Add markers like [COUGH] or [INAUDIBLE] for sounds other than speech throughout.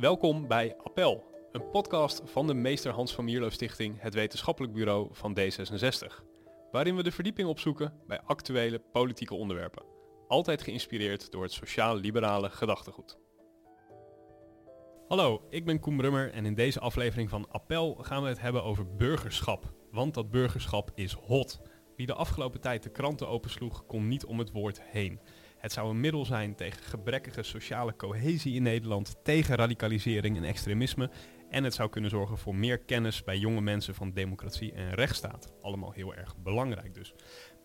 Welkom bij Appel, een podcast van de Meester Hans van Mierlo Stichting, het wetenschappelijk bureau van D66. Waarin we de verdieping opzoeken bij actuele politieke onderwerpen. Altijd geïnspireerd door het sociaal-liberale gedachtegoed. Hallo, ik ben Koen Brummer en in deze aflevering van Appel gaan we het hebben over burgerschap. Want dat burgerschap is hot. Wie de afgelopen tijd de kranten opensloeg, kon niet om het woord heen. Het zou een middel zijn tegen gebrekkige sociale cohesie in Nederland, tegen radicalisering en extremisme. En het zou kunnen zorgen voor meer kennis bij jonge mensen van democratie en rechtsstaat. Allemaal heel erg belangrijk dus.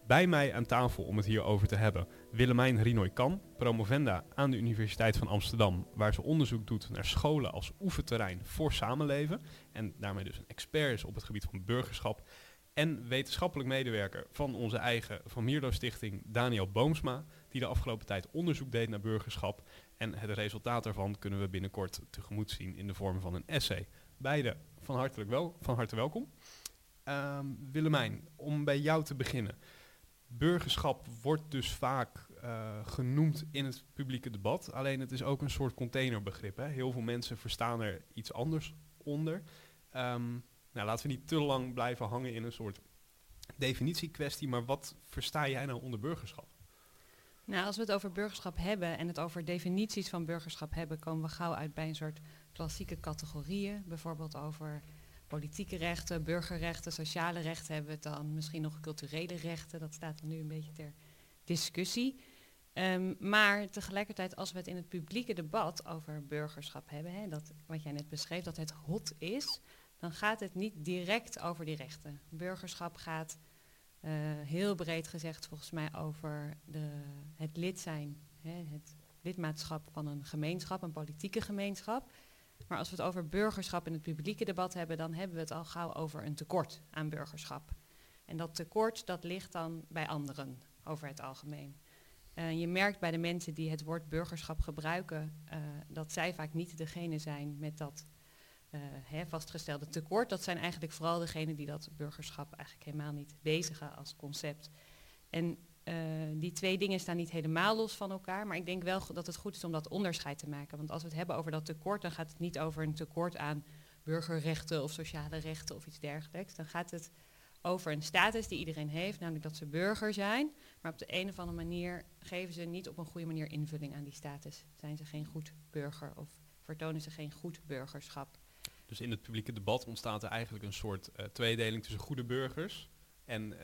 Bij mij aan tafel om het hierover te hebben Willemijn Rinoy Kan, promovenda aan de Universiteit van Amsterdam, waar ze onderzoek doet naar scholen als oefenterrein voor samenleven en daarmee dus een expert is op het gebied van burgerschap. En wetenschappelijk medewerker van onze eigen Van Mierlo Stichting, Daniel Boomsma, die de afgelopen tijd onderzoek deed naar burgerschap. En het resultaat daarvan kunnen we binnenkort tegemoet zien in de vorm van een essay. Beide van, hartelijk wel, van harte welkom. Ehm, Willemijn, om bij jou te beginnen. Burgerschap wordt dus vaak uh, genoemd in het publieke debat. Alleen het is ook een soort containerbegrip. Hè? Heel veel mensen verstaan er iets anders onder. Um, nou, laten we niet te lang blijven hangen in een soort definitiekwestie. Maar wat versta jij nou onder burgerschap? Nou, als we het over burgerschap hebben en het over definities van burgerschap hebben, komen we gauw uit bij een soort klassieke categorieën. Bijvoorbeeld over politieke rechten, burgerrechten, sociale rechten hebben we het dan. Misschien nog culturele rechten, dat staat dan nu een beetje ter discussie. Um, maar tegelijkertijd, als we het in het publieke debat over burgerschap hebben, hè, dat, wat jij net beschreef, dat het hot is, dan gaat het niet direct over die rechten. Burgerschap gaat uh, heel breed gezegd volgens mij over de, het lid zijn, hè, het lidmaatschap van een gemeenschap, een politieke gemeenschap. Maar als we het over burgerschap in het publieke debat hebben, dan hebben we het al gauw over een tekort aan burgerschap. En dat tekort dat ligt dan bij anderen over het algemeen. Uh, je merkt bij de mensen die het woord burgerschap gebruiken, uh, dat zij vaak niet degene zijn met dat hè, vastgestelde tekort. Dat zijn eigenlijk vooral degenen die dat burgerschap eigenlijk helemaal niet bezigen als concept. En uh, die twee dingen staan niet helemaal los van elkaar, maar ik denk wel dat het goed is om dat onderscheid te maken. Want als we het hebben over dat tekort, dan gaat het niet over een tekort aan burgerrechten of sociale rechten of iets dergelijks. Dan gaat het over een status die iedereen heeft, namelijk dat ze burger zijn. Maar op de een of andere manier geven ze niet op een goede manier invulling aan die status. Zijn ze geen goed burger of vertonen ze geen goed burgerschap? Dus in het publieke debat ontstaat er eigenlijk een soort uh, tweedeling tussen goede burgers en uh,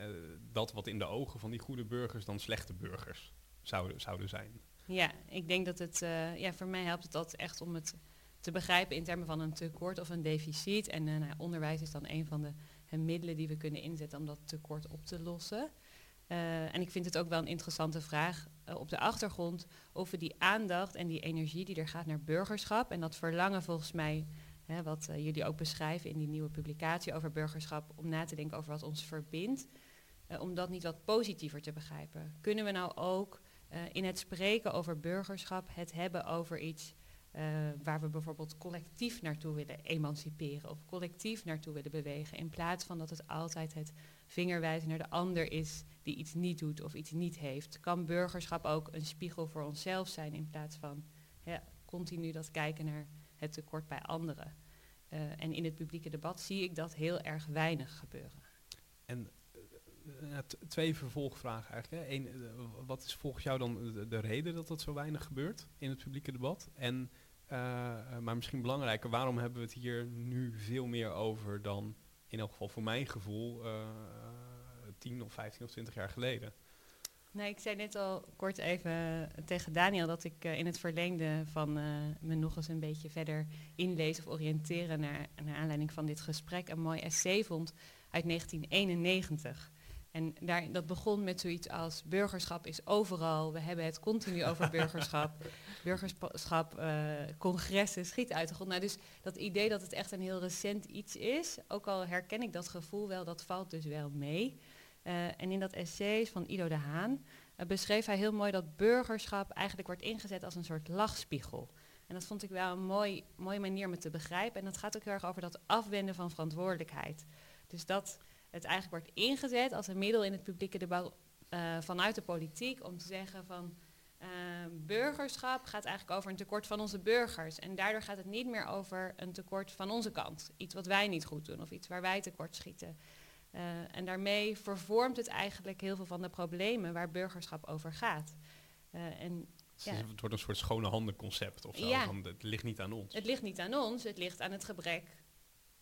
dat wat in de ogen van die goede burgers dan slechte burgers zouden, zouden zijn. Ja, ik denk dat het, uh, ja, voor mij helpt het dat echt om het te begrijpen in termen van een tekort of een deficit. En nou, onderwijs is dan een van de middelen die we kunnen inzetten om dat tekort op te lossen. en ik vind het ook wel een interessante vraag op de achtergrond of we die aandacht en die energie die er gaat naar burgerschap en dat verlangen volgens mij wat uh, jullie ook beschrijven in die nieuwe publicatie over burgerschap, om na te denken over wat ons verbindt, uh, om dat niet wat positiever te begrijpen. Kunnen we nou ook uh, in het spreken over burgerschap het hebben over iets waar we bijvoorbeeld collectief naartoe willen emanciperen of collectief naartoe willen bewegen, in plaats van dat het altijd het vingerwijzen naar de ander is die iets niet doet of iets niet heeft? Kan burgerschap ook een spiegel voor onszelf zijn in plaats van continu dat kijken naar het tekort bij anderen. Uh, en in het publieke debat zie ik dat heel erg weinig gebeuren. En uh, twee vervolgvragen eigenlijk. Eén, uh, wat is volgens jou dan de, de, reden dat dat zo weinig gebeurt in het publieke debat? En, maar misschien belangrijker, waarom hebben we het hier nu veel meer over dan in elk geval voor mijn gevoel 10 of 15 of 20 jaar geleden? Nee, ik zei net al kort even tegen Daniel dat ik uh, in het verlengde van uh, me nog eens een beetje verder inlezen of oriënteren naar, naar aanleiding van dit gesprek een mooi essay vond uit 1991. En daar, dat begon met zoiets als burgerschap is overal. We hebben het continu over [LAUGHS] burgerschap. burgerschap, uh, congressen, schiet uit de grond. Nou, dus dat idee dat het echt een heel recent iets is, ook al herken ik dat gevoel wel, dat valt dus wel mee. Uh, en in dat essay van Ido de Haan uh, beschreef hij heel mooi dat burgerschap eigenlijk wordt ingezet als een soort lachspiegel. En dat vond ik wel een mooi, mooie manier om het te begrijpen. En dat gaat ook heel erg over dat afwenden van verantwoordelijkheid. Dus dat het eigenlijk wordt ingezet als een middel in het publieke debat uh, vanuit de politiek om te zeggen van burgerschap gaat eigenlijk over een tekort van onze burgers. En daardoor gaat het niet meer over een tekort van onze kant. Iets wat wij niet goed doen of iets waar wij tekort schieten. Uh, en daarmee vervormt het eigenlijk heel veel van de problemen waar burgerschap over gaat. Uh, en ja. Het wordt een soort schone handen concept of zo. Ja. Van, het ligt niet aan ons. Het ligt niet aan ons, het ligt aan het gebrek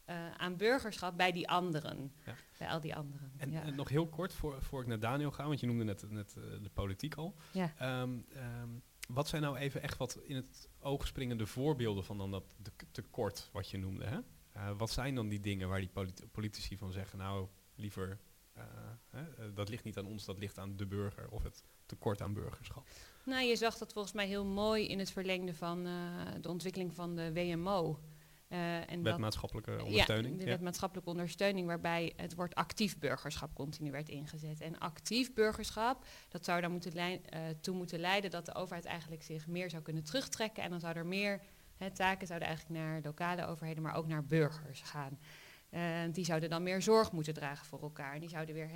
uh, aan burgerschap bij die anderen. Ja. Bij al die anderen. En, en, nog heel kort, voor, voor ik naar Daniel ga, want je noemde net, net de politiek al. Ja. Um, um, wat zijn nou even echt wat in het oog springende voorbeelden van dan dat tekort wat je noemde? Hè? Uh, wat zijn dan die dingen waar die politici van zeggen, nou liever, uh, hè, dat ligt niet aan ons, dat ligt aan de burger of het tekort aan burgerschap? Nou, je zag dat volgens mij heel mooi in het verlengde van uh, de ontwikkeling van de WMO. Uh, en wetmaatschappelijke ondersteuning. Ja, de wetmaatschappelijke ondersteuning waarbij het woord actief burgerschap continu werd ingezet. En actief burgerschap, dat zou daar moeten uh, toe moeten leiden dat de overheid eigenlijk zich meer zou kunnen terugtrekken. En dan zou er meer hè, taken zouden eigenlijk naar lokale overheden, maar ook naar burgers gaan. Uh, die zouden dan meer zorg moeten dragen voor elkaar. En die zouden weer,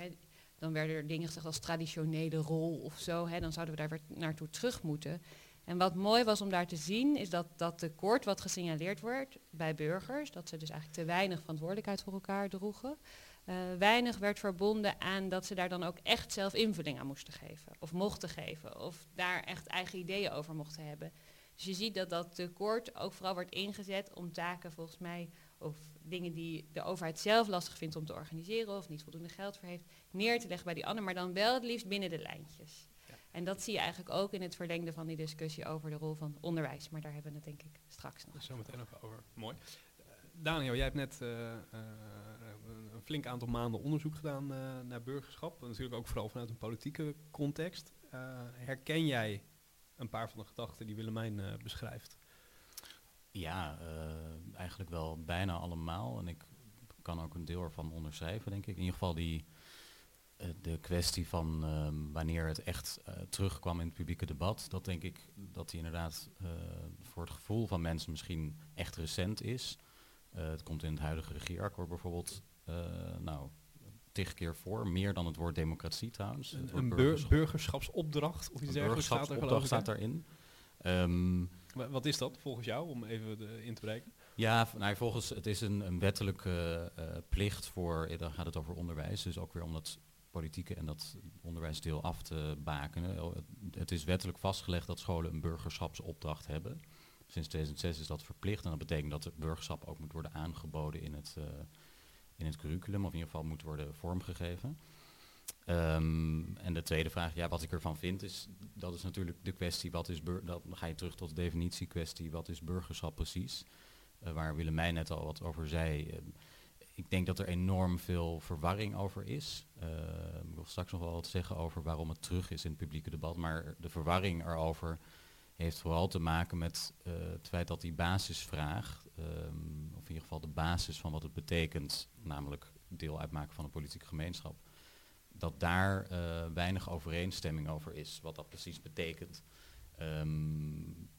dan werden er dingen gezegd als traditionele rol of zo. Dan zouden we daar weer naartoe terug moeten. En wat mooi was om daar te zien, is dat dat tekort wat gesignaleerd wordt bij burgers, dat ze dus eigenlijk te weinig verantwoordelijkheid voor elkaar droegen, uh, weinig werd verbonden aan dat ze daar dan ook echt zelf invulling aan moesten geven, of mochten geven, of daar echt eigen ideeën over mochten hebben. Dus je ziet dat dat tekort ook vooral wordt ingezet om taken volgens mij, of dingen die de overheid zelf lastig vindt om te organiseren, of niet voldoende geld voor heeft, neer te leggen bij die anderen, maar dan wel het liefst binnen de lijntjes. En dat zie je eigenlijk ook in het verlengde van die discussie over de rol van onderwijs. Maar daar hebben we het denk ik straks nog. Zo meteen nog over. Mooi. Daniel, jij hebt net uh, uh, een flink aantal maanden onderzoek gedaan naar burgerschap. Natuurlijk ook vooral vanuit een politieke context. herken jij een paar van de gedachten die Willemijn beschrijft? Ja, eigenlijk wel bijna allemaal. En ik kan ook een deel ervan onderschrijven, denk ik. In ieder geval die eh, de kwestie van ehm, wanneer het echt uh, terugkwam in het publieke debat, dat denk ik dat die inderdaad uh, voor het gevoel van mensen misschien echt recent is. het komt in het huidige regeerakkoord bijvoorbeeld, nou, tig keer voor, meer dan het woord democratie trouwens. Een, burgerschapsopdracht of iets dergelijks staat er staat daarin. Um, wat is dat volgens jou, om even de, in te breken? Ja, nou, volgens het is een, wettelijke plicht voor, dan gaat het over onderwijs, dus ook weer omdat politieke en dat onderwijsdeel af te bakenen. Oh, het is wettelijk vastgelegd dat scholen een burgerschapsopdracht hebben. Sinds 2006 is dat verplicht en dat betekent dat het burgerschap ook moet worden aangeboden in het, in het curriculum, of in ieder geval moet worden vormgegeven. Um, en de tweede vraag, ja, wat ik ervan vind, is dat is natuurlijk de kwestie, wat is dat, dan ga je terug tot de definitiekwestie, wat is burgerschap precies? Uh, waar Willemijn net al wat over zei. Uh, ik denk dat er enorm veel verwarring over is. Uh, ik wil straks nog wel wat zeggen over waarom het terug is in het publieke debat. Maar de verwarring erover heeft vooral te maken met het feit dat die basisvraag, um, of in ieder geval de basis van wat het betekent, namelijk deel uitmaken van een politieke gemeenschap, dat daar weinig overeenstemming over is, wat dat precies betekent. Um,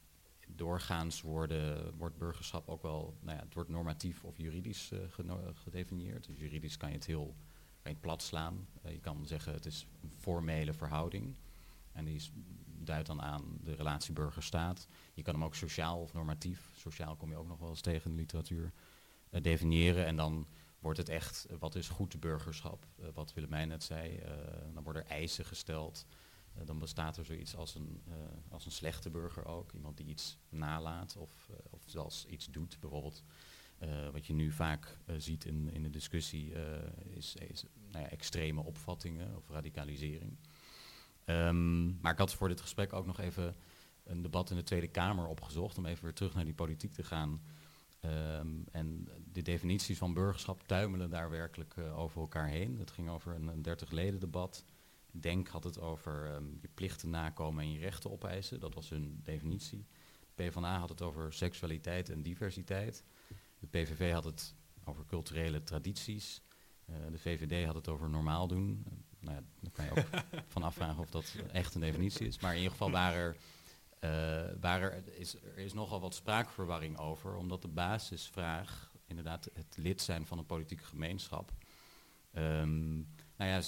doorgaans worden, wordt burgerschap ook wel, nou ja, het wordt normatief of juridisch uh, gedefinieerd. Dus juridisch kan je het heel kan plat slaan. Uh, je kan zeggen het is een formele verhouding. En die is, duidt dan aan de relatie burger-staat. Je kan hem ook sociaal of normatief, sociaal kom je ook nog wel eens tegen in de literatuur, uh, definiëren. En dan wordt het echt, wat is goed burgerschap? wat Willemijn net zei, dan worden er eisen gesteld. Eh, dan bestaat er zoiets als een, uh, als een slechte burger ook. Iemand die iets nalaat of, uh, of zelfs iets doet. Bijvoorbeeld wat je nu vaak ziet in, in de discussie is, is nou ja, extreme opvattingen of radicalisering. Um, maar ik had voor dit gesprek ook nog even een debat in de Tweede Kamer opgezocht. Om even weer terug naar die politiek te gaan. Um, en de definities van burgerschap tuimelen daar werkelijk over elkaar heen. Het ging over een, een 30 leden debat. Denk had het over um, je plichten nakomen en je rechten opeisen. Dat was hun definitie. De PvdA had het over seksualiteit en diversiteit. De PVV had het over culturele tradities. Uh, de VVD had het over normaal doen. Uh, nou ja, daar kan je ook [LAUGHS] van afvragen of dat echt een definitie is. Maar in ieder geval waren er, uh, waren er, is, er is nogal wat spraakverwarring over. Omdat de basisvraag, inderdaad het lid zijn van een politieke gemeenschap... Um, nou ja,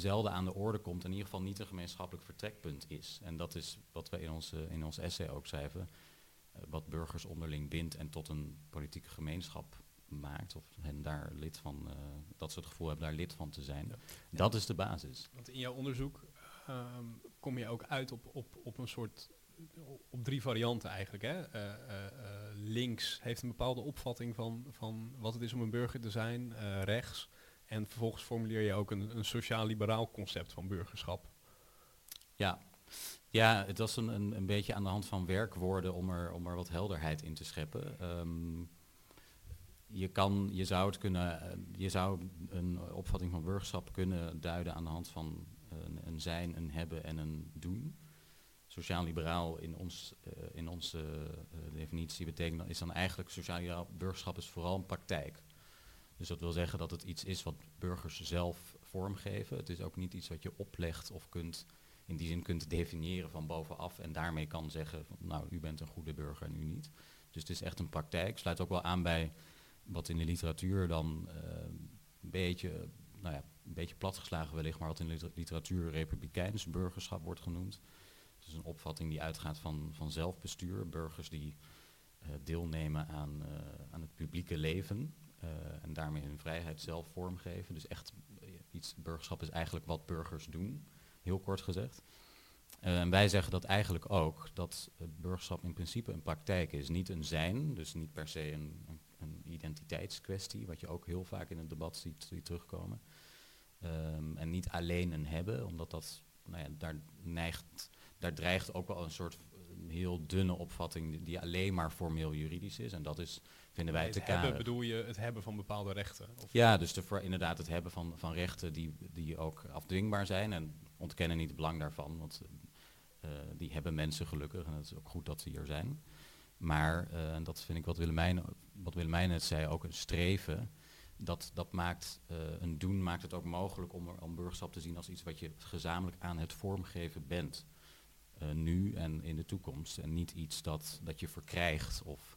zelden aan de orde komt, in ieder geval niet een gemeenschappelijk vertrekpunt is. En dat is wat we in, onze, in ons essay ook schrijven, eh, wat burgers onderling bindt en tot een politieke gemeenschap maakt, of hen daar lid van, uh, dat ze het gevoel hebben daar lid van te zijn. Dat is de basis. Want in jouw onderzoek ehm, kom je ook uit op, op, op een soort op drie varianten eigenlijk. Hè? Uh, links heeft een bepaalde opvatting van, van wat het is om een burger te zijn. rechts en vervolgens formuleer je ook een, een sociaal-liberaal concept van burgerschap. Ja, ja het was een, een, beetje aan de hand van werkwoorden om er, om er wat helderheid in te scheppen. Ehm, je, kan, je, zou het kunnen, eh, je zou een opvatting van burgerschap kunnen duiden aan de hand van een, een zijn, een hebben en een doen. Sociaal-liberaal in, ons, uh, in onze uh, definitie betekent, is dan eigenlijk sociaal-liberaal burgerschap is vooral een praktijk. Dus dat wil zeggen dat het iets is wat burgers zelf vormgeven. Het is ook niet iets wat je oplegt of kunt, in die zin kunt definiëren van bovenaf en daarmee kan zeggen, van, nou u bent een goede burger en u niet. Dus het is echt een praktijk. Sluit ook wel aan bij wat in de literatuur dan uh, een beetje, nou ja, een beetje platgeslagen wellicht, maar wat in de literatuur republikeins burgerschap wordt genoemd. Is een opvatting die uitgaat van, van zelfbestuur, burgers die uh, deelnemen aan, uh, aan het publieke leven. Eh, en daarmee hun vrijheid zelf vormgeven. Dus echt eh, iets, burgerschap is eigenlijk wat burgers doen, heel kort gezegd. Uh, en wij zeggen dat eigenlijk ook, dat burgerschap in principe een praktijk is, niet een zijn, dus niet per se een, een, identiteitskwestie, wat je ook heel vaak in het debat ziet, terugkomen. Um, en niet alleen een hebben, omdat dat, nou ja, daar neigt, daar dreigt ook wel een soort heel dunne opvatting die, alleen maar formeel juridisch is. En dat is vinden wij te hebben bedoel je het hebben van bepaalde rechten? Of ja, dus de, inderdaad het hebben van, van rechten die, die ook afdwingbaar zijn en ontkennen niet het belang daarvan, want uh, die hebben mensen gelukkig en het is ook goed dat ze hier zijn. Maar, uh, en dat vind ik wat Willemijn, wat Willemijn net zei, ook een streven, dat, dat maakt uh, een doen, maakt het ook mogelijk om, om burgerschap te zien als iets wat je gezamenlijk aan het vormgeven bent. Nu en in de toekomst. En niet iets dat, dat je verkrijgt of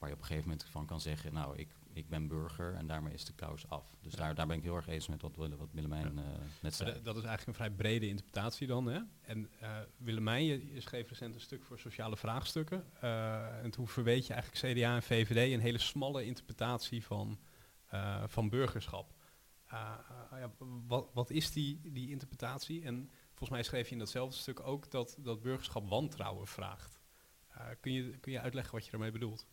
waar je op een gegeven moment van kan zeggen, nou, ik, ik ben burger en daarmee is de kous af. Dus daar, daar ben ik heel erg eens met wat, wat Willemijn uh, net zei. Dat is eigenlijk een vrij brede interpretatie dan. Hè? En uh, Willemijn, je, je, schreef recent een stuk voor sociale vraagstukken. Uh, en toen verweet je eigenlijk CDA en VVD een hele smalle interpretatie van, van burgerschap. Ja, wat, wat is die, die interpretatie? En volgens mij schreef je in datzelfde stuk ook dat, dat burgerschap wantrouwen vraagt. kun, je, kun je uitleggen wat je daarmee bedoelt?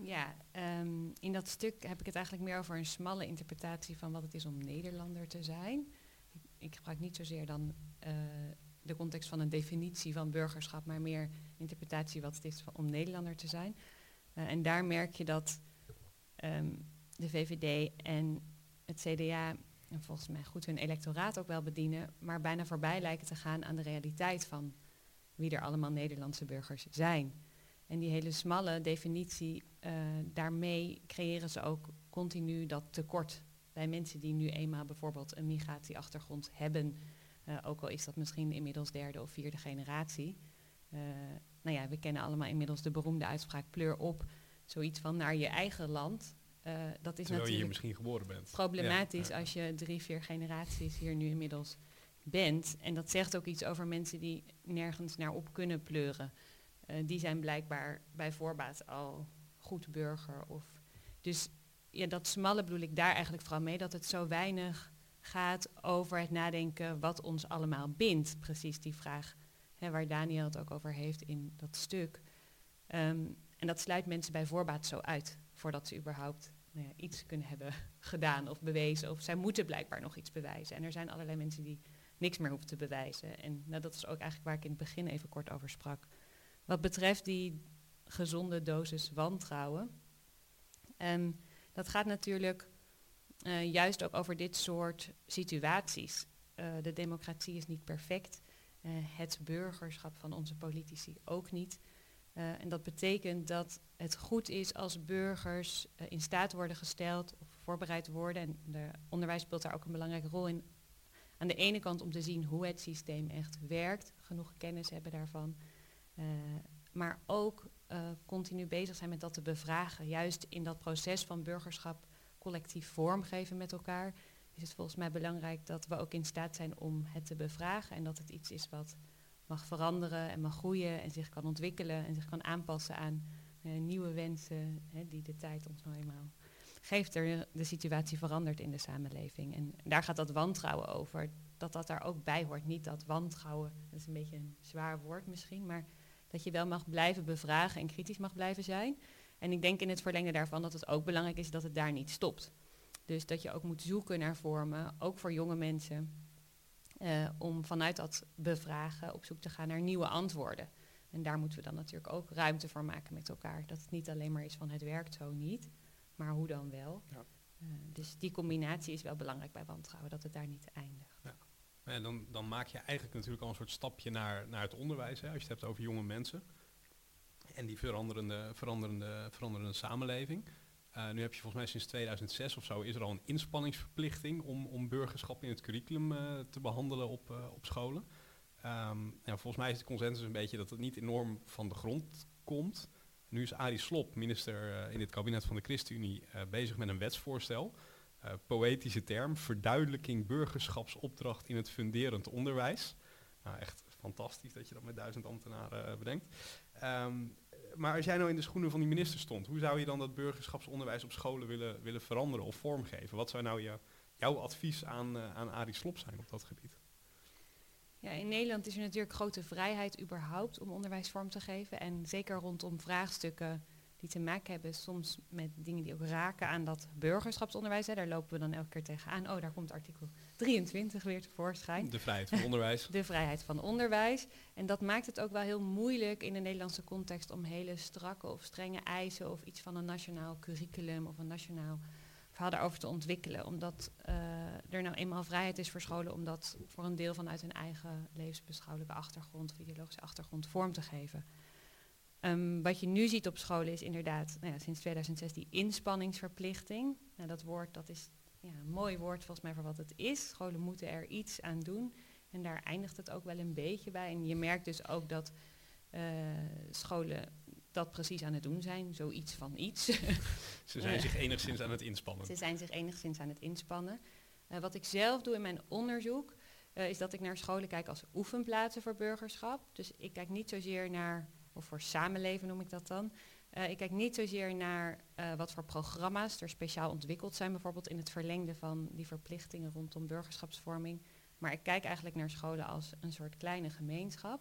Ja, um, in dat stuk heb ik het eigenlijk meer over een smalle interpretatie van wat het is om Nederlander te zijn. Ik, ik gebruik niet zozeer dan uh, de context van een definitie van burgerschap, maar meer interpretatie wat het is om Nederlander te zijn. Uh, en daar merk je dat um, de VVD en het CDA en volgens mij goed hun electoraat ook wel bedienen, maar bijna voorbij lijken te gaan aan de realiteit van wie er allemaal Nederlandse burgers zijn. En die hele smalle definitie, uh, daarmee creëren ze ook continu dat tekort bij mensen die nu eenmaal bijvoorbeeld een migratieachtergrond hebben. Uh, ook al is dat misschien inmiddels derde of vierde generatie. Uh, nou ja, we kennen allemaal inmiddels de beroemde uitspraak pleur op. Zoiets van naar je eigen land. Dat is Terwijl natuurlijk je hier misschien geboren bent. problematisch ja. als je drie, vier generaties hier nu inmiddels bent. En dat zegt ook iets over mensen die nergens naar op kunnen pleuren. Uh, die zijn blijkbaar bij voorbaat al goed burger. Of dus ja, dat smalle bedoel ik daar eigenlijk vooral mee, dat het zo weinig gaat over het nadenken wat ons allemaal bindt. Precies die vraag hè, waar Daniel het ook over heeft in dat stuk. Um, en dat sluit mensen bij voorbaat zo uit, voordat ze überhaupt nou ja, iets kunnen hebben [LAUGHS] gedaan of bewezen. Of zij moeten blijkbaar nog iets bewijzen. En er zijn allerlei mensen die niks meer hoeven te bewijzen. En nou, dat is ook eigenlijk waar ik in het begin even kort over sprak. Wat betreft die gezonde dosis wantrouwen. Um, dat gaat natuurlijk uh, juist ook over dit soort situaties. Uh, de democratie is niet perfect. Uh, het burgerschap van onze politici ook niet. En dat betekent dat het goed is als burgers in staat worden gesteld of voorbereid worden. En de onderwijs speelt daar ook een belangrijke rol in. Aan de ene kant om te zien hoe het systeem echt werkt, genoeg kennis hebben daarvan. Uh, maar ook continu bezig zijn met dat te bevragen. Juist in dat proces van burgerschap collectief vormgeven met elkaar. is het volgens mij belangrijk dat we ook in staat zijn om het te bevragen en dat het iets is wat mag veranderen en mag groeien en zich kan ontwikkelen en zich kan aanpassen aan uh, nieuwe wensen hè, die de tijd ons nou eenmaal geeft. Er de situatie verandert in de samenleving. En daar gaat dat wantrouwen over. Dat dat daar ook bij hoort. Niet dat wantrouwen, dat is een beetje een zwaar woord misschien, maar dat je wel mag blijven bevragen en kritisch mag blijven zijn. En ik denk in het verlengde daarvan dat het ook belangrijk is dat het daar niet stopt. Dus dat je ook moet zoeken naar vormen, ook voor jonge mensen, uh, om vanuit dat bevragen op zoek te gaan naar nieuwe antwoorden. En daar moeten we dan natuurlijk ook ruimte voor maken met elkaar. Dat het niet alleen maar is van het werkt zo niet, maar hoe dan wel. Ja. Uh, dus die combinatie is wel belangrijk bij wantrouwen, dat het daar niet eindigt. Ja. En dan, dan maak je eigenlijk natuurlijk al een soort stapje naar, naar het onderwijs, hè, als je het hebt over jonge mensen. En die veranderende, veranderende, veranderende samenleving. Uh, nu heb je volgens mij sinds 2006 of zo is er al een inspanningsverplichting om, om burgerschap in het curriculum uh, te behandelen op, uh, op scholen. Um, ja, volgens mij is de consensus een beetje dat het niet enorm van de grond komt. Nu is Arie Slop, minister in het kabinet van de ChristenUnie, bezig met een wetsvoorstel. poëtische term, verduidelijking burgerschapsopdracht in het funderend onderwijs. Nou, echt fantastisch dat je dat met duizend ambtenaren bedenkt. Um, maar als jij nou in de schoenen van die minister stond, hoe zou je dan dat burgerschapsonderwijs op scholen willen, willen veranderen of vormgeven? Wat zou nou je, jouw advies aan, uh, aan Arie Slop zijn op dat gebied? Ja, in Nederland is er natuurlijk grote vrijheid überhaupt om onderwijs vorm te geven. En zeker rondom vraagstukken die te maken hebben soms met dingen die ook raken aan dat burgerschapsonderwijs. Hè. Daar lopen we dan elke keer tegenaan. Oh, daar komt artikel 23 weer tevoorschijn. De vrijheid van onderwijs. [LAUGHS] de vrijheid van onderwijs. En dat maakt het ook wel heel moeilijk in de Nederlandse context om hele strakke of strenge eisen of iets van een nationaal curriculum of een nationaal verhaal daarover te ontwikkelen. Omdat uh, er nou eenmaal vrijheid is voor scholen om dat voor een deel vanuit hun eigen levensbeschouwelijke achtergrond of ideologische achtergrond vorm te geven. Um, wat je nu ziet op scholen is inderdaad nou ja, sinds 2006 die inspanningsverplichting. Nou, dat woord dat is ja, een mooi woord volgens mij voor wat het is. Scholen moeten er iets aan doen. En daar eindigt het ook wel een beetje bij. En je merkt dus ook dat uh, scholen dat precies aan het doen zijn. Zoiets van iets. Ze zijn [LAUGHS] zich enigszins aan het inspannen. Ze zijn zich enigszins aan het inspannen. Uh, wat ik zelf doe in mijn onderzoek, uh, is dat ik naar scholen kijk als oefenplaatsen voor burgerschap. Dus ik kijk niet zozeer naar of voor samenleven noem ik dat dan. Uh, ik kijk niet zozeer naar uh, wat voor programma's er speciaal ontwikkeld zijn, bijvoorbeeld in het verlengde van die verplichtingen rondom burgerschapsvorming. Maar ik kijk eigenlijk naar scholen als een soort kleine gemeenschap.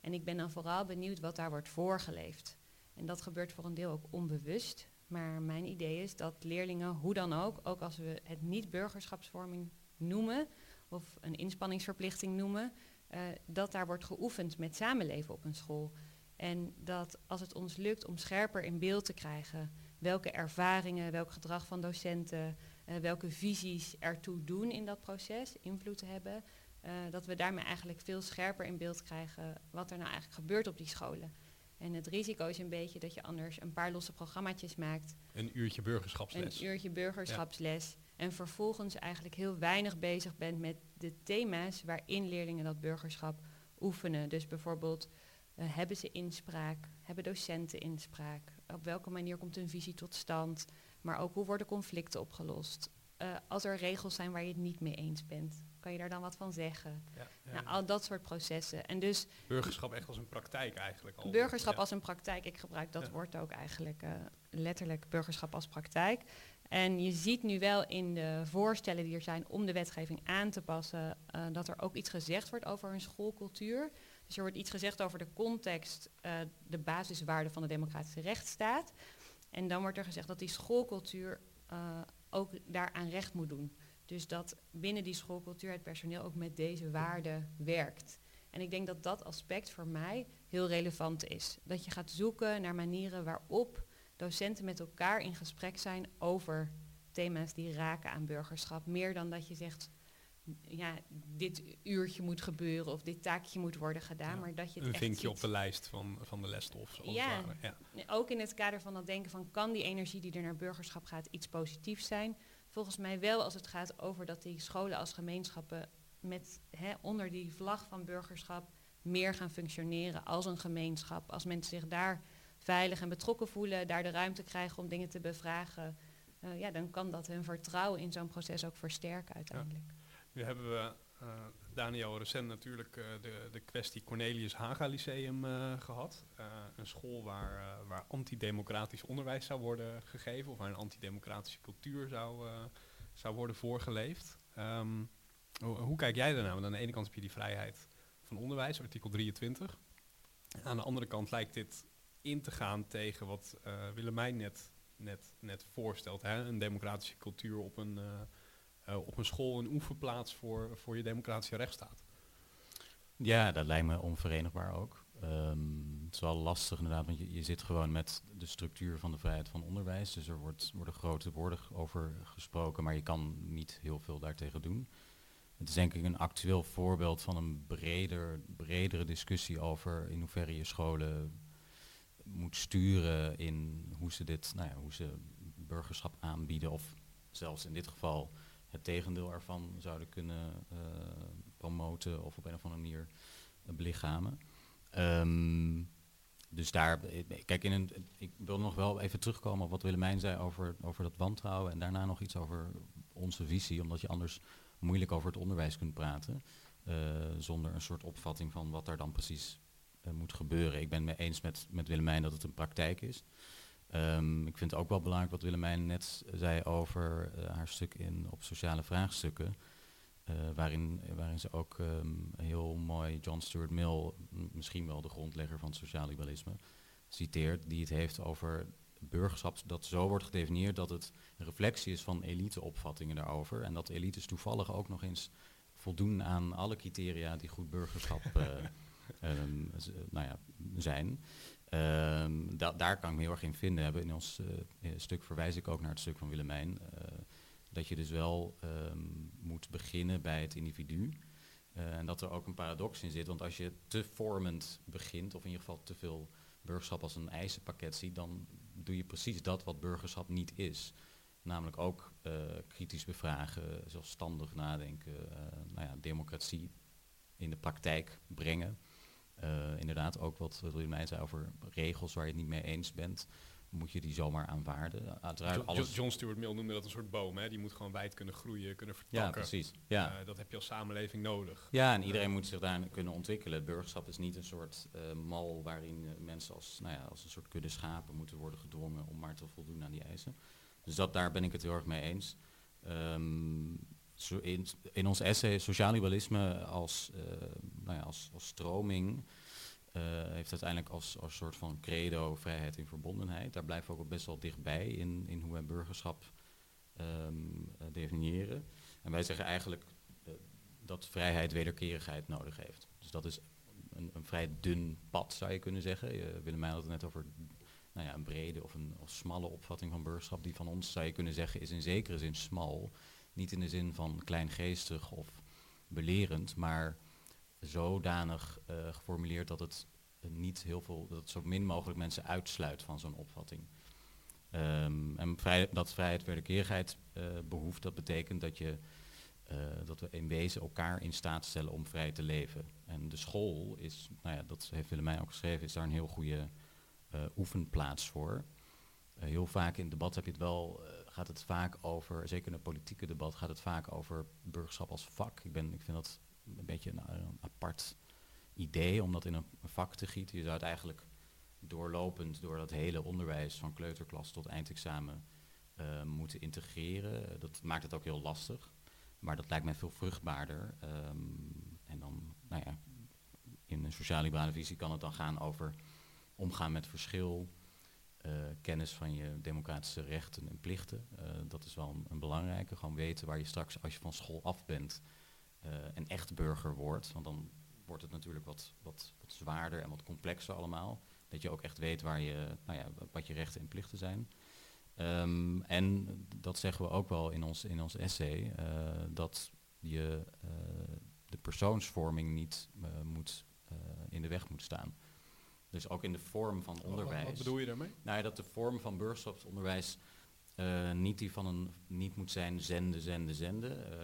En ik ben dan vooral benieuwd wat daar wordt voorgeleefd. En dat gebeurt voor een deel ook onbewust. Maar mijn idee is dat leerlingen, hoe dan ook, ook als we het niet burgerschapsvorming noemen of een inspanningsverplichting noemen, uh, dat daar wordt geoefend met samenleven op een school. En dat als het ons lukt om scherper in beeld te krijgen welke ervaringen, welk gedrag van docenten, uh, welke visies ertoe doen in dat proces, invloed te hebben, uh, dat we daarmee eigenlijk veel scherper in beeld krijgen wat er nou eigenlijk gebeurt op die scholen. En het risico is een beetje dat je anders een paar losse programmaatjes maakt. Een uurtje burgerschapsles. Een uurtje burgerschapsles. Ja. En vervolgens eigenlijk heel weinig bezig bent met de thema's waarin leerlingen dat burgerschap oefenen. Dus bijvoorbeeld uh, hebben ze inspraak? Hebben docenten inspraak? Op welke manier komt een visie tot stand? Maar ook hoe worden conflicten opgelost? Uh, als er regels zijn waar je het niet mee eens bent, kan je daar dan wat van zeggen? Ja, ja, nou, al dat soort processen. En dus burgerschap echt als een praktijk eigenlijk. Al burgerschap als een praktijk. Ik gebruik dat woord ook eigenlijk uh, letterlijk burgerschap als praktijk. En je ziet nu wel in de voorstellen die er zijn om de wetgeving aan te passen, dat er ook iets gezegd wordt over een schoolcultuur. Dus er wordt iets gezegd over de context, uh, de basiswaarden van de democratische rechtsstaat. En dan wordt er gezegd dat die schoolcultuur uh, ook daaraan recht moet doen. Dus dat binnen die schoolcultuur het personeel ook met deze waarden werkt. En ik denk dat dat aspect voor mij heel relevant is. Dat je gaat zoeken naar manieren waarop docenten met elkaar in gesprek zijn over thema's die raken aan burgerschap. Meer dan dat je zegt, ja, dit uurtje moet gebeuren of dit taakje moet worden gedaan. Maar dat je het een vinkje op de lijst van, van de lesstof. Ja, ja, ook in het kader van dat denken van kan die energie die er naar burgerschap gaat iets positiefs zijn? Volgens mij wel als het gaat over dat die scholen als gemeenschappen met hè, onder die vlag van burgerschap meer gaan functioneren als een gemeenschap. Als mensen zich daar veilig en betrokken voelen, daar de ruimte krijgen om dingen te bevragen eh, ja, dan kan dat hun vertrouwen in zo'n proces ook versterken uiteindelijk. Nu hebben we, uh, Daniel, recent natuurlijk uh, de, de kwestie Cornelius Haga Lyceum uh, gehad. een school waar, waar antidemocratisch onderwijs zou worden gegeven of waar een antidemocratische cultuur zou, zou worden voorgeleefd. Hoe, hoe, kijk jij daarnaar? Want aan de ene kant heb je die vrijheid van onderwijs, artikel 23. Aan de andere kant lijkt dit in te gaan tegen wat Willemijn net net, net voorstelt. Hè? Een democratische cultuur op een, uh, op een school, een oefenplaats voor, voor je democratische rechtsstaat. Ja, dat lijkt me onverenigbaar ook. Um, het is wel lastig inderdaad, want je, je zit gewoon met de structuur van de vrijheid van onderwijs. Dus er wordt, worden grote woorden over gesproken, maar je kan niet heel veel daartegen doen. Het is denk ik een actueel voorbeeld van een breder, bredere discussie over in hoeverre je scholen moet sturen in hoe ze dit, nou ja, hoe ze burgerschap aanbieden of zelfs in dit geval het tegendeel ervan zouden kunnen uh, promoten of op een of andere manier belichamen. Um, dus daar, kijk, in een, ik wil nog wel even terugkomen op wat Willemijn zei over, over dat wantrouwen en daarna nog iets over onze visie, omdat je anders moeilijk over het onderwijs kunt praten, uh, zonder een soort opvatting van wat daar dan precies uh, moet gebeuren. Ik ben het mee eens met, met Willemijn dat het een praktijk is. Um, ik vind het ook wel belangrijk wat Willemijn net zei over uh, haar stuk in, op sociale vraagstukken. Uh, waarin, waarin ze ook um, heel mooi John Stuart Mill, misschien wel de grondlegger van het sociaal-liberalisme, citeert, die het heeft over burgerschap dat zo wordt gedefinieerd dat het een reflectie is van eliteopvattingen daarover. En dat elites toevallig ook nog eens voldoen aan alle criteria die goed burgerschap [LAUGHS] um, nou ja, zijn. Da daar kan ik me heel erg in vinden. Hebben. In ons uh, stuk verwijs ik ook naar het stuk van Willemijn. Uh, dat je dus wel um, moet beginnen bij het individu. En dat er ook een paradox in zit. Want als je te vormend begint, of in ieder geval te veel burgerschap als een eisenpakket ziet, dan doe je precies dat wat burgerschap niet is. Namelijk ook kritisch bevragen, zelfstandig nadenken, nou ja, democratie in de praktijk brengen. Uh, inderdaad, ook wat mij zei over regels waar je het niet mee eens bent, moet je die zomaar aanvaarden. Uiteraard John, alles John Stuart Mill noemde dat een soort boom, hè? die moet gewoon wijd kunnen groeien, kunnen vertakken. Ja, precies. Ja. Uh, dat heb je als samenleving nodig. Ja, en iedereen moet zich daar kunnen ontwikkelen. Het burgerschap is niet een soort uh, mal waarin mensen als, nou ja, als een soort kudde schapen moeten worden gedwongen om maar te voldoen aan die eisen. Dus dat, daar ben ik het heel erg mee eens. Um, in, in ons essay socialisme als, uh, nou ja, als, als stroming uh, heeft uiteindelijk als, als soort van credo vrijheid en verbondenheid. Daar blijven we ook best wel dichtbij in, in hoe wij burgerschap um, uh, definiëren. En wij zeggen eigenlijk dat vrijheid wederkerigheid nodig heeft. Dus dat is een, een vrij dun pad, zou je kunnen zeggen. Je, Willemijn had het net over nou ja, een brede of een of smalle opvatting van burgerschap. Die van ons, zou je kunnen zeggen, is in zekere zin smal. Niet in de zin van kleingeestig of belerend, maar zodanig uh, geformuleerd dat het niet heel veel, dat zo min mogelijk mensen uitsluit van zo'n opvatting. Um, en vrij, dat vrijheid wederkerigheid uh, behoeft, dat betekent dat, je, uh, dat we in wezen elkaar in staat stellen om vrij te leven. En de school is, nou ja, dat heeft Willemijn ook geschreven, is daar een heel goede oefenplaats voor. Heel vaak in debat heb je het wel gaat het vaak over, zeker in het politieke debat, gaat het vaak over burgerschap als vak. Ik, ben, ik vind dat een beetje een, een apart idee om dat in een, vak te gieten. Je zou het eigenlijk doorlopend door dat hele onderwijs van kleuterklas tot eindexamen moeten integreren. Dat maakt het ook heel lastig. Maar dat lijkt mij veel vruchtbaarder. Um, en dan, nou ja, in een sociaal-liberale visie kan het dan gaan over omgaan met verschil, uh, kennis van je democratische rechten en plichten. Uh, dat is wel een, belangrijke. Gewoon weten waar je straks, als je van school af bent, uh, een echt burger wordt. Want dan wordt het natuurlijk wat, wat, wat, zwaarder en wat complexer allemaal. Dat je ook echt weet waar je, nou ja, wat je rechten en plichten zijn. Um, en dat zeggen we ook wel in ons, in ons essay, dat je de persoonsvorming niet moet, in de weg moet staan. Dus ook in de vorm van onderwijs. Wat, bedoel je daarmee? Nou ja, dat de vorm van burgerschapsonderwijs uh, niet die van een niet moet zijn zenden, zenden, zenden. Uh,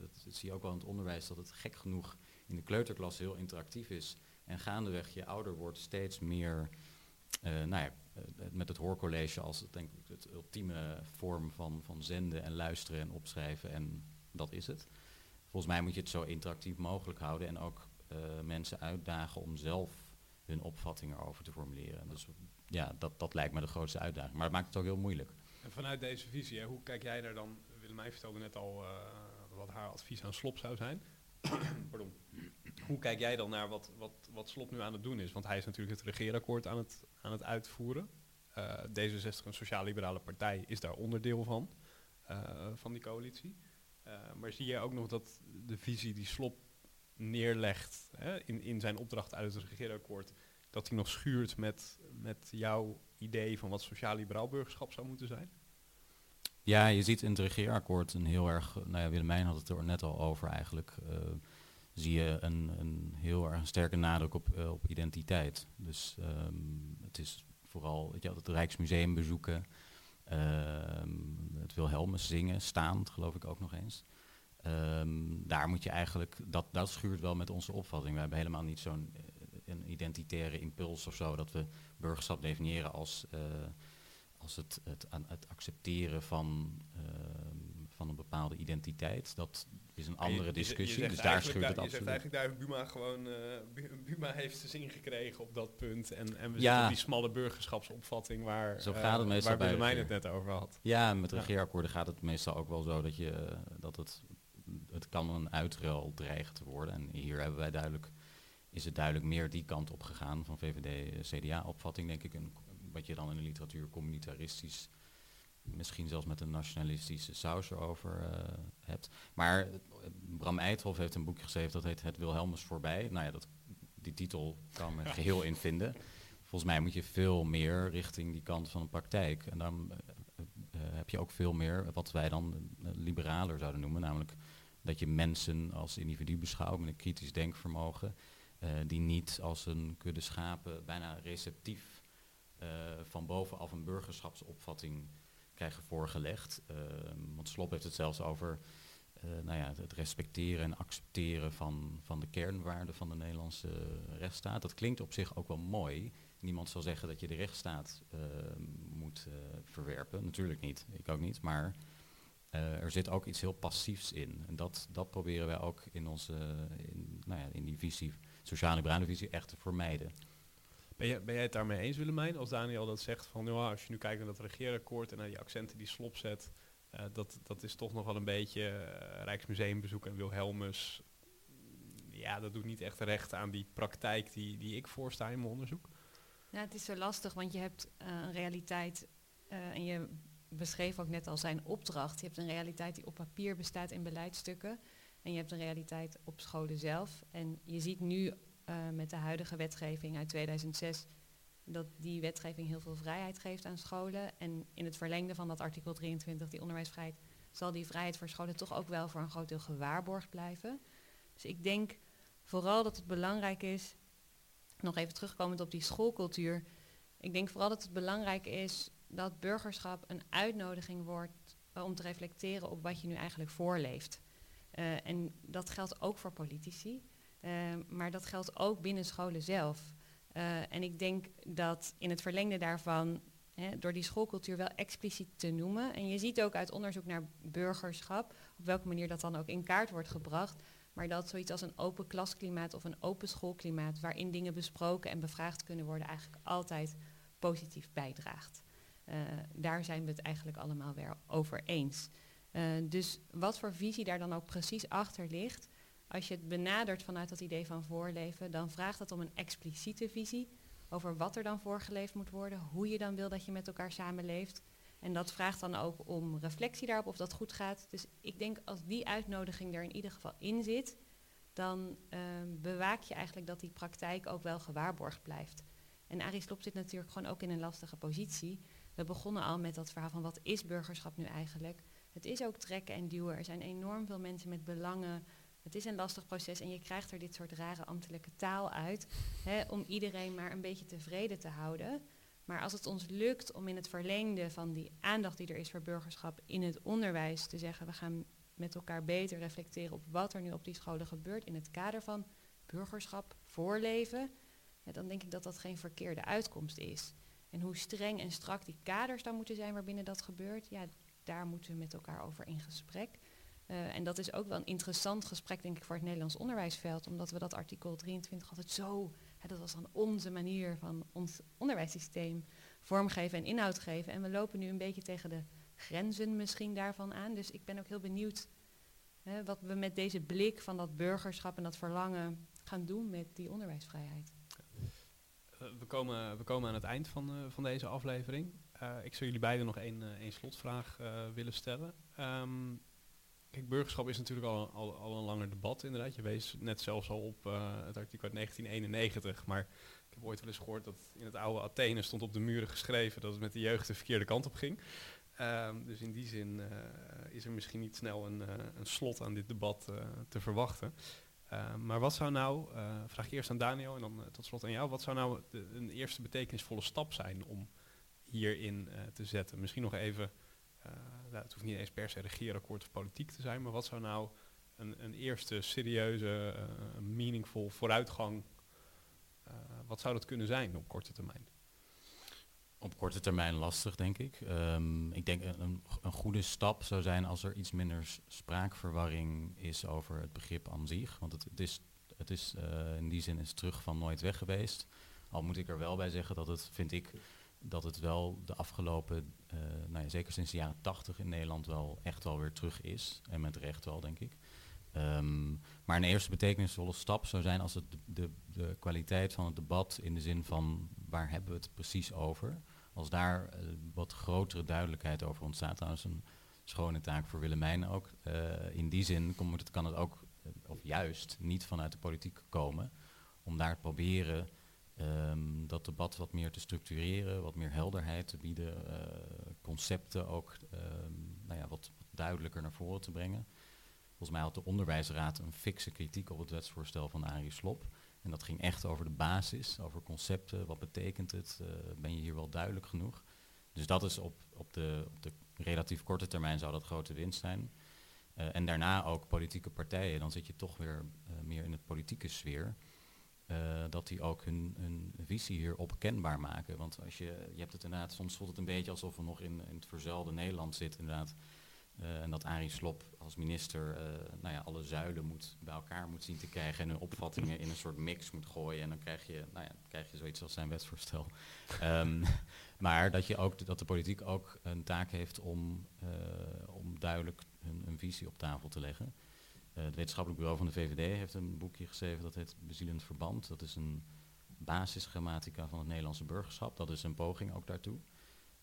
dat, dat, zie je ook wel in het onderwijs dat het gek genoeg in de kleuterklas heel interactief is. En gaandeweg je ouder wordt steeds meer uh, nou ja, met het hoorcollege als denk ik, het ultieme vorm van, van zenden en luisteren en opschrijven. En dat is het. Volgens mij moet je het zo interactief mogelijk houden en ook mensen uitdagen om zelf hun opvattingen over te formuleren. Dus ja, dat, dat lijkt me de grootste uitdaging. Maar het maakt het ook heel moeilijk. En vanuit deze visie, hè, hoe kijk jij daar dan? Willemijn vertelde net al uh, wat haar advies aan Slop zou zijn. [COUGHS] Pardon. Hoe kijk jij dan naar wat, wat, wat Slop nu aan het doen is? Want hij is natuurlijk het regeerakkoord aan het, aan het uitvoeren. Uh, D66, een sociaal-liberale partij, is daar onderdeel van, uh, van die coalitie. maar zie jij ook nog dat de visie die Slop neerlegt hè, in, in zijn opdracht uit het regeerakkoord, dat hij nog schuurt met, met jouw idee van wat sociaal-liberaal burgerschap zou moeten zijn? Ja, je ziet in het regeerakkoord een heel erg, nou ja, Willemijn had het er net al over eigenlijk, uh, zie je een, een heel erg sterke nadruk op, uh, op identiteit. Dus um, het is vooral je, het Rijksmuseum bezoeken, um, het Wilhelmus zingen, staand geloof ik ook nog eens. Um, daar moet je eigenlijk, dat, dat schuurt wel met onze opvatting. We hebben helemaal niet zo'n eh, een identitaire impuls of zo, dat we burgerschap definiëren als, uh, als het, het, het, accepteren van, uh, van een bepaalde identiteit. Dat is een andere discussie, je, dus daar schuurt het absoluut. Je zegt eigenlijk daar Buma gewoon, uh, Buma heeft zijn zin gekregen op dat punt. En, en we ja. zitten die smalle burgerschapsopvatting waar, zo gaat het meestal waar Willemijn het net over had. Ja, met regeerakkoorden gaat het meestal ook wel zo dat, je, dat het, het kan een uitruil dreigen te worden. En hier hebben wij duidelijk is het duidelijk meer die kant op gegaan van VVD-CDA-opvatting, denk ik. En wat je dan in de literatuur communitaristisch, misschien zelfs met een nationalistische saus erover uh, hebt. Maar uh, Bram Eithoff heeft een boekje geschreven dat heet Het Wilhelmus voorbij. Nou ja, dat, die titel kan me [LAUGHS] geheel in vinden. Volgens mij moet je veel meer richting die kant van de praktijk. En dan heb je ook veel meer wat wij dan liberaler zouden noemen, namelijk dat je mensen als individu beschouwt met een kritisch denkvermogen uh, die niet als een kudde schapen bijna receptief uh, van bovenaf een burgerschapsopvatting krijgen voorgelegd. Uh, want Slop heeft het zelfs over nou ja, het respecteren en accepteren van, van de kernwaarden van de Nederlandse rechtsstaat. Dat klinkt op zich ook wel mooi. Niemand zal zeggen dat je de rechtsstaat moet verwerpen. Natuurlijk niet, ik ook niet. Maar er zit ook iets heel passiefs in. En dat, dat proberen wij ook in, onze, in, nou ja, in die visie sociaal-liberale visie echt te vermijden. Ben, je, ben jij het daarmee eens, Willemijn? Als Daniel dat zegt van, ja, als je nu kijkt naar dat regeerakkoord en naar die accenten die Slop zet, uh, dat, dat is toch nog wel een beetje uh, Rijksmuseumbezoek en Wilhelmus. Ja, dat doet niet echt recht aan die praktijk die, die ik voorsta in mijn onderzoek. Ja, het is zo lastig, want je hebt uh, een realiteit en je beschreef ook net al zijn opdracht. Je hebt een realiteit die op papier bestaat in beleidsstukken. En je hebt een realiteit op scholen zelf. En je ziet nu uh, met de huidige wetgeving uit 2006 dat die wetgeving heel veel vrijheid geeft aan scholen. En in het verlengde van dat artikel 23, die onderwijsvrijheid, zal die vrijheid voor scholen toch ook wel voor een groot deel gewaarborgd blijven. Dus ik denk vooral dat het belangrijk is, nog even terugkomend op die schoolcultuur. Ik denk vooral dat het belangrijk is dat burgerschap een uitnodiging wordt om te reflecteren op wat je nu eigenlijk voorleeft. Uh, en dat geldt ook voor politici, uh, maar dat geldt ook binnen scholen zelf. En ik denk dat in het verlengde daarvan, hè, door die schoolcultuur wel expliciet te noemen, en je ziet ook uit onderzoek naar burgerschap, op welke manier dat dan ook in kaart wordt gebracht, maar dat zoiets als een open klasklimaat of een open schoolklimaat, waarin dingen besproken en bevraagd kunnen worden, eigenlijk altijd positief bijdraagt. Daar zijn we het eigenlijk allemaal weer over eens. Uh, dus wat voor visie daar dan ook precies achter ligt, als je het benadert vanuit dat idee van voorleven, dan vraagt het om een expliciete visie over wat er dan voorgeleefd moet worden, hoe je dan wil dat je met elkaar samenleeft. En dat vraagt dan ook om reflectie daarop of dat goed gaat. Dus ik denk als die uitnodiging er in ieder geval in zit, dan uh, bewaak je eigenlijk dat die praktijk ook wel gewaarborgd blijft. En Arie Slob zit natuurlijk gewoon ook in een lastige positie. We begonnen al met dat verhaal van wat is burgerschap nu eigenlijk? Het is ook trekken en duwen. Er zijn enorm veel mensen met belangen. Het is een lastig proces en je krijgt er dit soort rare ambtelijke taal uit. Hè, om iedereen maar een beetje tevreden te houden. Maar als het ons lukt om in het verlengde van die aandacht die er is voor burgerschap in het onderwijs te zeggen, we gaan met elkaar beter reflecteren op wat er nu op die scholen gebeurt in het kader van burgerschap, voorleven, dan denk ik dat dat geen verkeerde uitkomst is. En hoe streng en strak die kaders dan moeten zijn waarbinnen dat gebeurt, ja, daar moeten we met elkaar over in gesprek. Uh, en dat is ook wel een interessant gesprek, denk ik, voor het Nederlands onderwijsveld, omdat we dat artikel 23 altijd zo, hè, dat was dan onze manier van ons onderwijssysteem vormgeven en inhoud geven. En we lopen nu een beetje tegen de grenzen misschien daarvan aan. Dus ik ben ook heel benieuwd hè, wat we met deze blik van dat burgerschap en dat verlangen gaan doen met die onderwijsvrijheid. Eh, we komen, we komen aan het eind van, uh, van deze aflevering. Uh, ik zou jullie beiden nog één, één slotvraag willen stellen. Um, kijk, burgerschap is natuurlijk al, al, al, een langer debat inderdaad. Je wees net zelfs al op het artikel uit 1991. Maar ik heb ooit wel eens gehoord dat in het oude Athene stond op de muren geschreven dat het met de jeugd de verkeerde kant op ging. Um, dus in die zin is er misschien niet snel een, een slot aan dit debat te verwachten. Uh, maar wat zou nou, uh, vraag ik eerst aan Daniel en dan uh, tot slot aan jou, wat zou nou een eerste betekenisvolle stap zijn om hierin te zetten? Misschien nog even, nou, het hoeft niet eens per se regeerakkoord of politiek te zijn, maar wat zou nou een, een eerste serieuze, meaningful vooruitgang, wat zou dat kunnen zijn op korte termijn? Op korte termijn lastig, denk ik. Um, ik denk een, een, goede stap zou zijn als er iets minder spraakverwarring is over het begrip aan zich. Want het, is, het is uh, in die zin is terug van nooit weg geweest. Al moet ik er wel bij zeggen dat het, vind ik, dat het wel de afgelopen, uh, nou ja, zeker sinds de jaren tachtig in Nederland wel echt wel weer terug is. En met recht wel, denk ik. Um, maar een eerste betekenisvolle stap zou zijn als het de, de, kwaliteit van het debat in de zin van waar hebben we het precies over, als daar uh, wat grotere duidelijkheid over ontstaat, trouwens een schone taak voor Willemijn ook. Uh, in die zin het, kan het ook, uh, of juist, niet vanuit de politiek komen, om daar te proberen um, dat debat wat meer te structureren, wat meer helderheid te bieden, concepten ook um, nou ja, wat, wat duidelijker naar voren te brengen. Volgens mij had de onderwijsraad een fikse kritiek op het wetsvoorstel van Arie Slop. En dat ging echt over de basis, over concepten. Wat betekent het? Uh, ben je hier wel duidelijk genoeg? Dus dat is op, op, de, op de relatief korte termijn zou dat grote winst zijn. Uh, en daarna ook politieke partijen. Dan zit je toch weer uh, meer in het politieke sfeer. dat die ook hun, hun visie hierop kenbaar maken. Want als je, je hebt het inderdaad, soms voelt het een beetje alsof we nog in, in het verzuilde Nederland zitten. Inderdaad uh, en dat Arie Slop als minister uh, nou ja, alle zuilen moet, bij elkaar moet zien te krijgen en hun opvattingen in een soort mix moet gooien. En dan krijg je, nou ja, krijg je zoiets als zijn wetsvoorstel. um, [LAUGHS] maar dat, je ook, dat de politiek ook een taak heeft om, uh, om duidelijk hun, visie op tafel te leggen. het wetenschappelijk bureau van de VVD heeft een boekje geschreven dat heet Bezielend Verband. Dat is een basisgrammatica van het Nederlandse burgerschap. Dat is een poging ook daartoe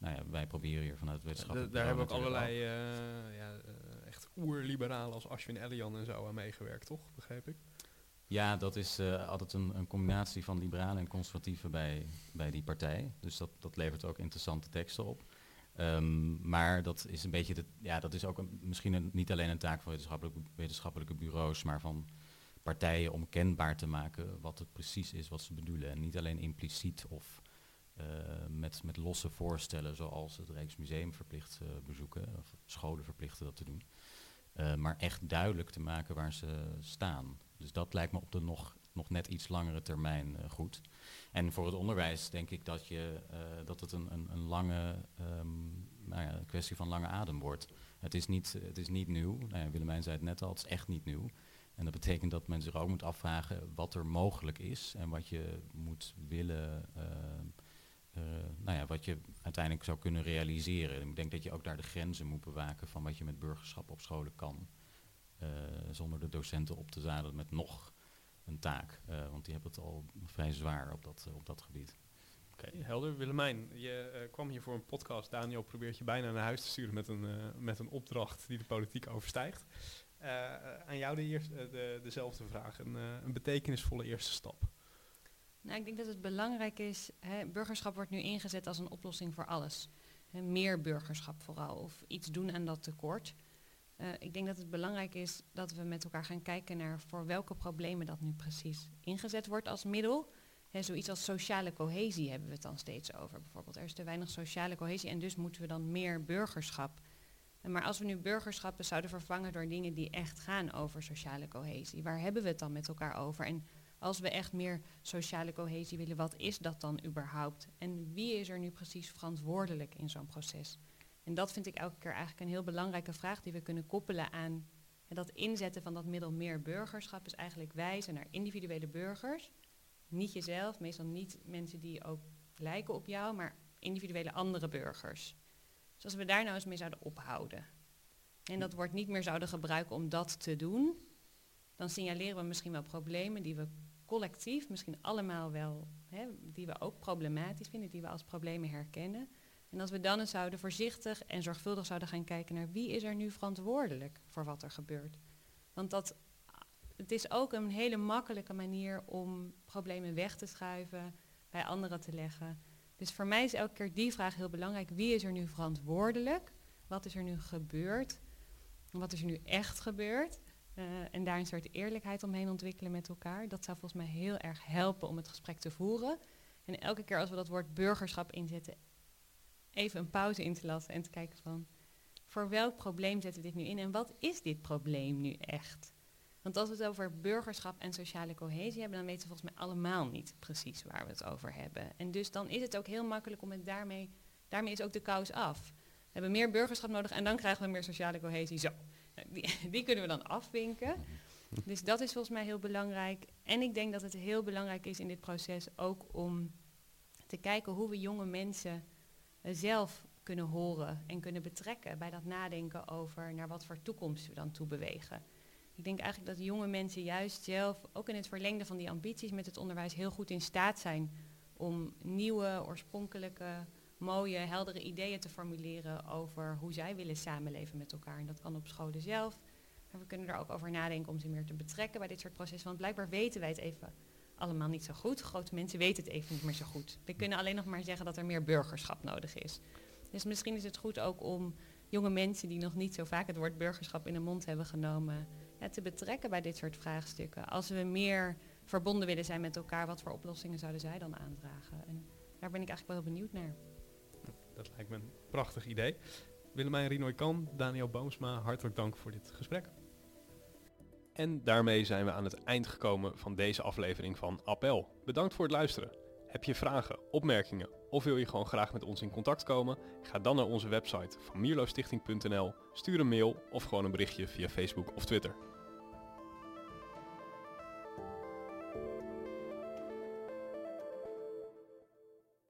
nou ja, wij proberen hier vanuit het wetenschappelijk... daar hebben ook allerlei uh, ja, uh, echt oerliberalen als Ashwin Elian en zo aan meegewerkt, toch? Begreep ik? Ja, dat is uh, altijd een, een, combinatie van liberalen en conservatieven bij, bij die partij. Dus dat, dat levert ook interessante teksten op. Um, maar dat is een beetje, de, ja, dat is ook een, misschien een, niet alleen een taak van wetenschappelijke, wetenschappelijke bureaus, maar van partijen om kenbaar te maken wat het precies is wat ze bedoelen. En niet alleen impliciet of met, met losse voorstellen zoals het Rijksmuseum verplicht uh, bezoeken, of scholen verplichten dat te doen. Uh, maar echt duidelijk te maken waar ze staan. Dus dat lijkt me op de nog, nog net iets langere termijn goed. En voor het onderwijs denk ik dat, je, dat het een, een, een lange um, nou ja, kwestie van lange adem wordt. Het is niet, het is niet nieuw. Nou ja, Willemijn zei het net al, het is echt niet nieuw. En dat betekent dat men zich ook moet afvragen wat er mogelijk is en wat je moet willen uh, nou ja, wat je uiteindelijk zou kunnen realiseren. Ik denk dat je ook daar de grenzen moet bewaken van wat je met burgerschap op scholen kan. Uh, zonder de docenten op te zadelen met nog een taak. Uh, want die hebben het al vrij zwaar op dat, op dat gebied. Oké, helder. Willemijn, je kwam hier voor een podcast. Daniel probeert je bijna naar huis te sturen met een, met een opdracht die de politiek overstijgt. aan jou de eerste, de, dezelfde vraag. Een betekenisvolle eerste stap. Nou, ik denk dat het belangrijk is, hè, burgerschap wordt nu ingezet als een oplossing voor alles. Hè, meer burgerschap vooral, of iets doen aan dat tekort. Uh, ik denk dat het belangrijk is dat we met elkaar gaan kijken naar voor welke problemen dat nu precies ingezet wordt als middel. He, zoiets als sociale cohesie hebben we het dan steeds over. Bijvoorbeeld, er is te weinig sociale cohesie en dus moeten we dan meer burgerschap. Maar als we nu burgerschappen zouden vervangen door dingen die echt gaan over sociale cohesie, waar hebben we het dan met elkaar over? En Als we echt meer sociale cohesie willen, wat is dat dan überhaupt? En wie is er nu precies verantwoordelijk in zo'n proces? En dat vind ik elke keer eigenlijk een heel belangrijke vraag die we kunnen koppelen aan dat inzetten van dat middel meer burgerschap is eigenlijk wijzen naar individuele burgers. Niet jezelf, meestal niet mensen die ook lijken op jou, maar individuele andere burgers. Dus als we daar nou eens mee zouden ophouden. En dat woord niet meer zouden gebruiken om dat te doen, dan signaleren we misschien wel problemen die we collectief, misschien allemaal wel, hè, die we ook problematisch vinden, die we als problemen herkennen. En als we dan eens zouden voorzichtig en zorgvuldig zouden gaan kijken naar wie is er nu verantwoordelijk voor wat er gebeurt. Want dat, het is ook een hele makkelijke manier om problemen weg te schuiven, bij anderen te leggen. Dus voor mij is elke keer die vraag heel belangrijk. Wie is er nu verantwoordelijk? Wat is er nu gebeurd? Wat is er nu echt gebeurd? Uh, en daar een soort eerlijkheid omheen ontwikkelen met elkaar. Dat zou volgens mij heel erg helpen om het gesprek te voeren. En elke keer als we dat woord burgerschap inzetten, even een pauze in te lassen en te kijken van voor welk probleem zetten we dit nu in en wat is dit probleem nu echt? Want als we het over burgerschap en sociale cohesie hebben, dan weten we volgens mij allemaal niet precies waar we het over hebben. En dus dan is het ook heel makkelijk om het daarmee, daarmee is ook de kous af. We hebben meer burgerschap nodig en dan krijgen we meer sociale cohesie. Zo, die, kunnen we dan afwinken. Dus dat is volgens mij heel belangrijk. En ik denk dat het heel belangrijk is in dit proces ook om te kijken hoe we jonge mensen zelf kunnen horen en kunnen betrekken bij dat nadenken over naar wat voor toekomst we dan toe bewegen. Ik denk eigenlijk dat jonge mensen juist zelf, ook in het verlengde van die ambities met het onderwijs, heel goed in staat zijn om nieuwe, oorspronkelijke, mooie, heldere ideeën te formuleren over hoe zij willen samenleven met elkaar. En dat kan op scholen zelf. Maar we kunnen er ook over nadenken om ze meer te betrekken bij dit soort processen. Want blijkbaar weten wij het even allemaal niet zo goed. Grote mensen weten het even niet meer zo goed. We kunnen alleen nog maar zeggen dat er meer burgerschap nodig is. Dus misschien is het goed ook om jonge mensen die nog niet zo vaak het woord burgerschap in de mond hebben genomen, te betrekken bij dit soort vraagstukken. Als we meer verbonden willen zijn met elkaar, wat voor oplossingen zouden zij dan aandragen? En daar ben ik eigenlijk wel heel benieuwd naar. Dat lijkt me een prachtig idee. Willemijn Rinoy Kan, Daniel Boomsma, hartelijk dank voor dit gesprek. En daarmee zijn we aan het eind gekomen van deze aflevering van Appel. Bedankt voor het luisteren. Heb je vragen, opmerkingen of wil je gewoon graag met ons in contact komen? Ga dan naar onze website van mierlostichting.nl, stuur een mail of gewoon een berichtje via Facebook of Twitter.